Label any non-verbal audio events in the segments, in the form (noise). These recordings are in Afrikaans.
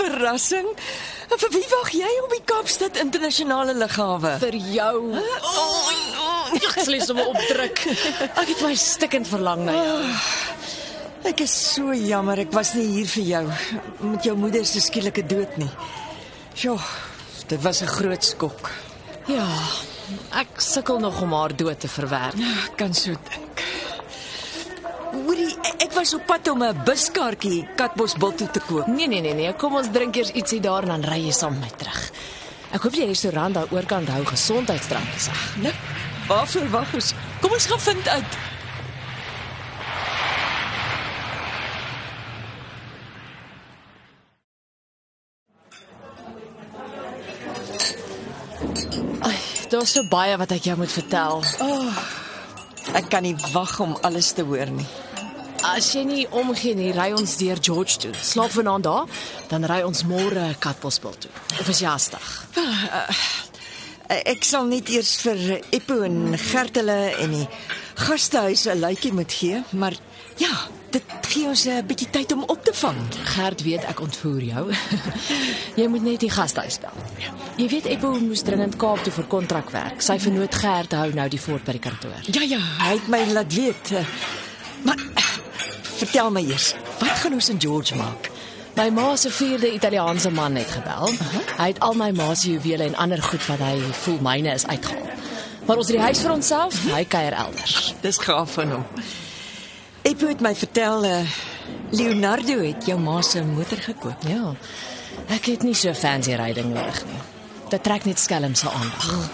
Verrassing. Vir wie wag jy op die Kaapstad Internasionale Lughawe? vir jou. Oh, oh. Ek sal sommer opdruk. Ek het my stikkend verlang na jou. Ek is so jammer ek was nie hier vir jou met jou moeder se skielike dood nie. Ja, dit was 'n groot skok. Ja. Ek sukkel nog om haar dood te verwerk. Ek kan so dink. Hoorie, ek- ek was op pad om 'n buskaartjie Katbosbil toe te koop. Nee nee nee nee, kom ons drink eers ietsie daar en dan ry jy saam met my terug. Ek hoop die restaurant daar oorkant hou gesondheidsdrankies. ag. Nou, waarvoor wag ons? Kom ons gaan vind uit. Ai, daar's so baie wat ek jou moet vertel. Ek kan nie wag om alles te hoor nie. As jy nie omgee nie, ry ons deur George toe. Slaap vanaand daar, dan ry ons môre Katbosbil toe. Of is jy hastig? Ek sal net eers vir Eppo en Gert hulle en die gastehuis 'n luitjie moet gee, maar ja, dit gee ons 'n bietjie tyd om op te vang. Gert weet ek ontvoer jou. (laughs) jy moet net die gastehuis bel. Jy weet Eppo moes dringend Kaap toe vir kontrakwerk. Sy vernoot Gert hou nou die fort by die kantoor. Ja ja, hy het my laat weet. eh, Maar eh, vertel my eers, wat gaan ons in George maak? My ma se vierde Italiaanse man het gebel. Uh -huh. Hy het al my ma se juwele en ander goed wat hy voel myne is uitgehaal. Maar ons het die huis vir onsself, hy kuier elders. Dis gaaf van hom. Eppo het my vertel uh, Leonardo het jou ma se motor gekoop. Ja. Ek het nie so fancy ryding nodig nie. Dit trek net skelm se aandag.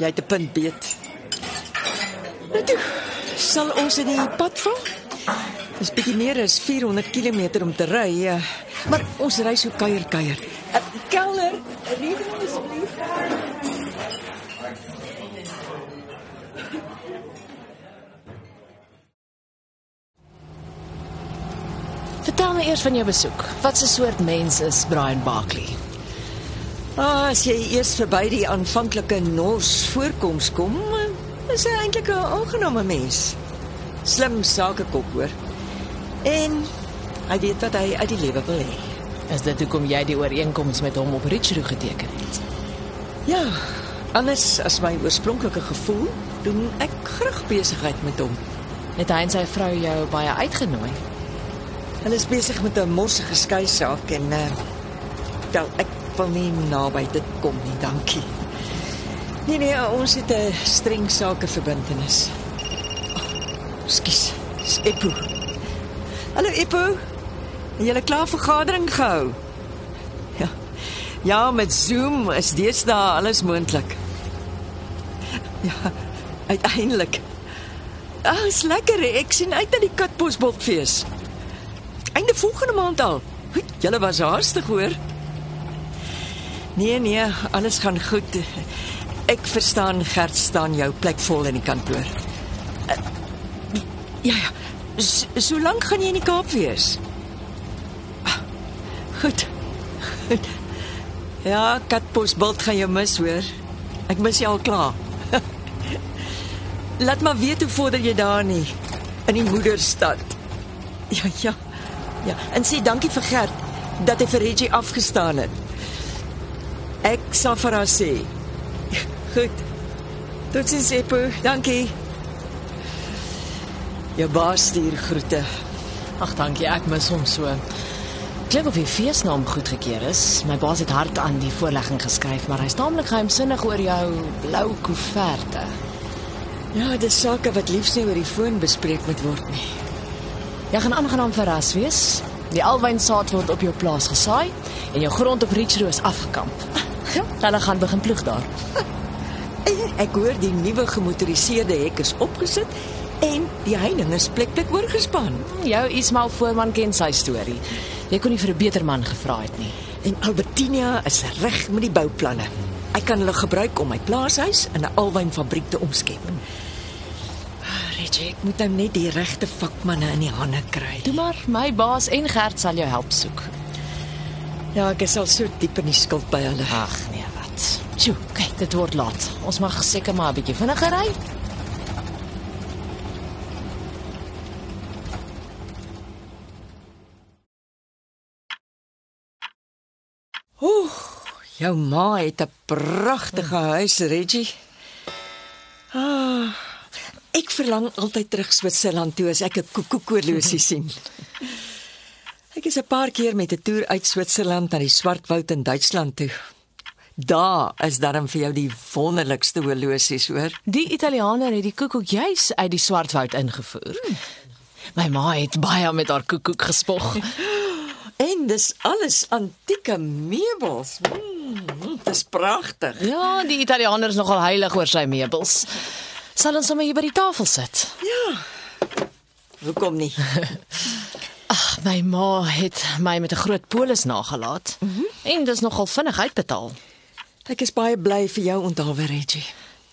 Jy het 'n punt beet. Nou toe, sal ons in die pad val? Dis bietjie meer as 400 km om te ry, eh, maar ons ry so kuier kuier. Uh, Kelner, redening asseblief. Vertel my eers van jou besoek. Wat 'n soort mens is Brian Barkley? Ah, as jy eers verby die aanvanklike nors voorkoms kom, is hy eintlik 'n aangename mens. Slim sakekop hoor. En hy weet wat hy uit die lewe wil hê. Is dit hoekom jy die ooreenkoms met hom op Richroo geteken het? Ja, anders as my oorspronklike gevoel, doen ek graag besigheid met hom. Het hy en sy vrou jou baie uitgenooi? Hulle is besig met 'n morsige skei saak en uh wel ek wil nie naby dit kom nie, dankie. Nee nee, ons het 'n streng sakeverbintenis. Oh, Skus, Eppo. Hallo Eppo. Het julle klaar vergadering gehou? Ja. Ja, met Zoom is deesdae alles moontlik. Ja, uiteindelik. Ah, is lekker. Ek sien uit na die Katbosboltfees. Einde volgende maand al. Julle was haastig hoor. Nee nee, alles gaan goed. Ek verstaan Gert staan jou plek vol in die kantoor. Eh, Ja ja. So, so lank gaan jy in die Kaap wees? Ah, Goed. Goed. Ja, Katbosbolt gaan jou mis hoor. Ek mis jou al klaar. (laughs) Laat maar weet hoe vorder jy daar nie in die moederstad. Ja, ja. Ja, en sê dankie vir Gert dat hy vir Reggie afgestaan het. Ek sal vir haar sê. (laughs) Goed. Totsiens Eppo, dankie. Jou baas stuur groete. Ag dankie, ek mis hom so. Klink of die feesnaam goedgekeur is. My baas het hard aan die voorlegging geskryf, maar hy's taamlik geheimsinnig oor jou blou koeverte. Ja, dis sake wat liefs nie oor die foon bespreek moet word nie. Jy gaan aangenaam verras wees. Die alwynsaad word op jou plaas gesaai en jou grond op Richroo is afgekamp. (laughs) Hulle gaan begin ploeg daar. (laughs) Ek hoor die nuwe gemotoriseerde hek is opgesit En die heining is pleklik oorgespan. Jou Ismail Voorman ken sy storie. Jy kon nie vir 'n beter man gevra het nie. En Albertina is reg met die bouplanne. Ek kan hulle gebruik om my plaashuis in 'n alwynfabriek te omskep. Reggie, ek moet nou net die regte vakmanne in die hande kry. Toe maar, my baas en Gert sal jou help soek. Ja, ek is al so diep in die skuld by hulle. Ag nee, wat. Sjoe, kyk, dit word laat. Ons mag seker maar 'n bietjie vinniger ry. Jou ma het 'n pragtige huis, Reggie. Ah, ek verlang altyd terug Switserland toe as ek 'n koekoekoorlosie sien. Ek is 'n paar keer met 'n toer uit Switserland na die Swartwoud in Duitsland toe. Daar is darm vir jou die wonderlikste horlosies, hoor. Die Italianer het die koekoek juis uit die Swartwoud ingevoer. My ma het baie met haar koekoek gespog. (laughs) En dis alles antieke meubels. Mm, dis pragtig. Ja, die Italianer is nogal heilig oor sy meubels. Sal ons sommer hier by die tafel sit? Hoekom nie? (laughs) Ag, my ma het my met 'n groot polis nagelaat. Mm -hmm. En dis nogal vinnig uitbetaal. Ek is baie bly vir jou onthaalwe, Reggie.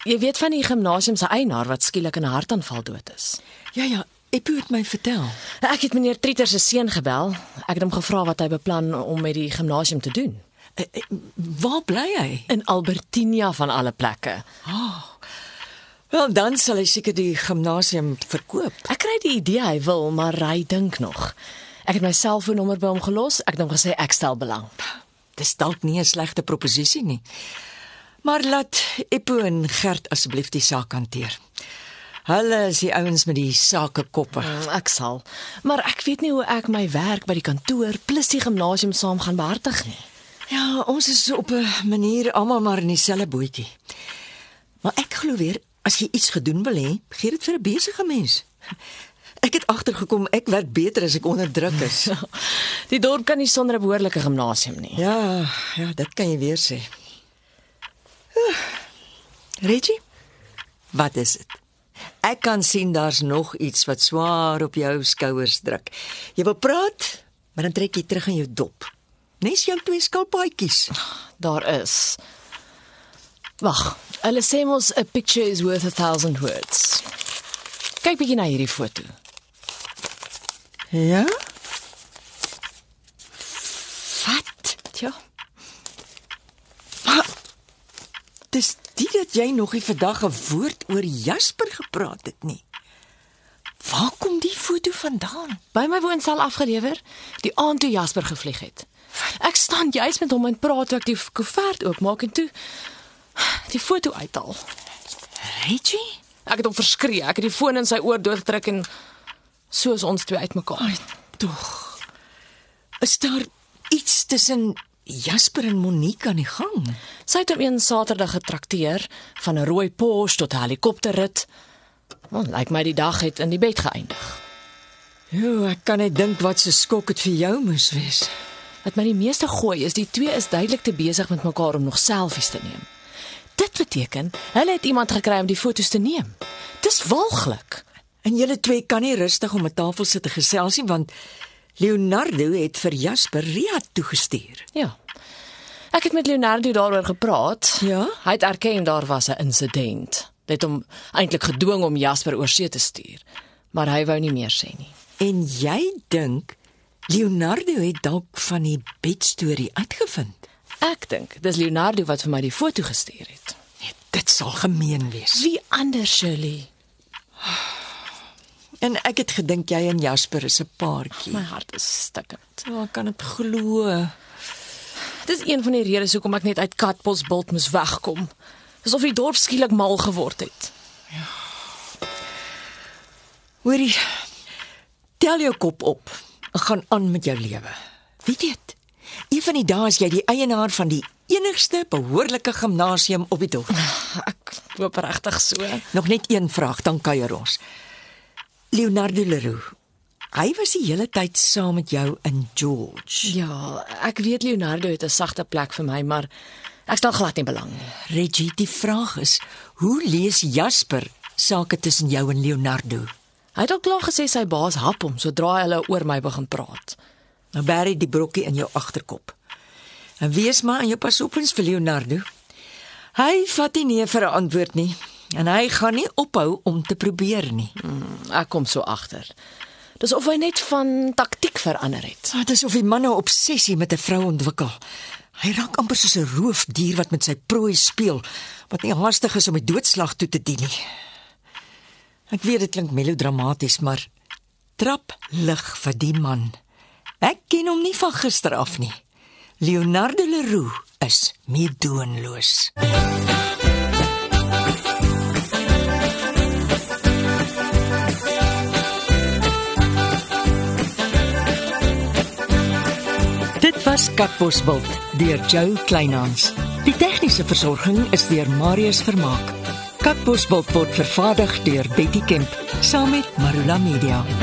Jy weet van die gimnasium se eienaar wat skielik in 'n hartaanval dood is. Ja ja, Eppo het my vertel. Ek het meneer Trieter se seun gebel. Ek het hom gevra wat hy beplan om met die gimnasium te doen. Eh, eh, Waar bly hy? In Albertinia van alle plekke. Wel, dan sal hy seker die gimnasium verkoop. Ek kry die idee hy wil, maar hy dink nog. Ek het my selfoonnommer by hom gelos. Ek hom gesê ek stel belang. Dis dalk nie 'n slegte proposisie nie. Maar laat Eppo en Gert asseblief die saak hanteer. Hulle is die ouens met die sakekoppe. Mm, Ek sal. Maar ek weet nie hoe ek my werk by die kantoor plus die gimnasium saam gaan behartig nie. Ja, ons is op 'n manier almal maar in dieselfde bootjie. Maar ek glo weer as jy iets gedoen wil hê, gee dit vir 'n besige mens. Ek het agtergekom ek werk beter as ek onder druk is. (laughs) Die dorp kan nie sonder 'n behoorlike gimnasium nie. Ja, ja, dit kan jy weer sê. Reggie, wat is dit? Ek kan sien daar's nog iets wat swaar op jou skouers druk. Jy wil praat, maar dan trek jy terug in jou dop. Nes jou twee skalpaatjies. Daar is. Wag, hulle sê mos a picture is worth a thousand words. Kyk bietjie na hierdie foto. Ja? Wat? Tja, Dis dit dat jy nog nie vandag 'n woord oor Jasper gepraat het nie. Waar kom die foto vandaan? by my woonstel afgelewer, die aand toe Jasper gevlieg het. Ek staan juis met hom en praat toe ek die koevert oopmaak en toe die foto uithaal. Reggie? Ek het hom verskree. Ek het die foon in sy oor doodgedruk en so is ons twee uitmekaar. Tog. Is daar iets tussen Jasper en Monique aan die gang? Sy het hom een Saterdag getrakteer van 'n rooi Porsche tot 'n helikopterrit. Want lyk my die dag het in die bed geëindig. Jo, ek kan net dink wat se skok dit vir jou moes wees. Wat my die meeste gooi is die twee is duidelik te besig met mekaar om nog selfies te neem. Dit beteken hulle het iemand gekry om die foto's te neem. Dis walglik. En julle twee kan nie rustig om 'n tafel sit te gesels nie want Leonardo het vir Jasper Riyadh toegestuur. Ja. Ek het met Leonardo daaroor gepraat. Ja? Hy het erken daar was 'n insident. Dit hom eintlik gedwing om Jasper oor see te stuur, maar hy wou nie meer sê nie. En jy dink Leonardo het dalk van die bedstorie uitgevind? Ek dink dis Leonardo wat vir my die foto gestuur het. Nee, dit sal gemeen wees. Wie anders, Shirley? (sighs) En ek het gedink jy en Jasper is 'n paartjie. My hart is stikkend. Ja, ek kan dit glo. Dis een van die redes hoekom ek net uit Katbosbult moes wegkom. Dis of die dorp skielik mal geword het. Hoorie. Tel jou kop op. en Gaan aan met jou lewe. Wie weet? Een van die dae is jy die eienaar van die enigste behoorlike gimnasium op die dorp. (laughs) Ek hoop regtig so. Nog net een vraag, dan kuier ons. Leonardo Leroux. Hy was die hele tyd saam met jou in George. Ja, ek weet Leonardo het 'n sagte plek vir my, maar ek stel glad nie belang nie. Reggie, die vraag is, hoe lees Jasper sake tussen jou en Leonardo. Hy het ook klaar gesê sy baas hap hom sodra hulle oor my begin praat. Nou bær die brokkie in jou agterkop. En wees maar aan jou pasopens vir Leonardo. Hy vat nie nee vir 'n antwoord nie en hy gaan nie ophou om te probeer nie. Hmm, ek kom so agter. Dis of hy net van taktik verander het. Dit is of die man 'n obsessie met 'n vrou ontwikkel. Hy raak amper soos 'n roofdier wat met sy prooi speel, wat nie haastig is om die doodslag toe te dien nie. Ek weet dit klink melodramaties, maar trap lig vir die man. Ek ken hom nie van gister af nie. Leonardo Leroux is meedoenloos. Dit was Katbosveld deur Jo Kleinhans. Die tegniese versorging is deur Marius Vermaak. Katbosveld word vervaardig deur Betty Kemp saam met Marula Media.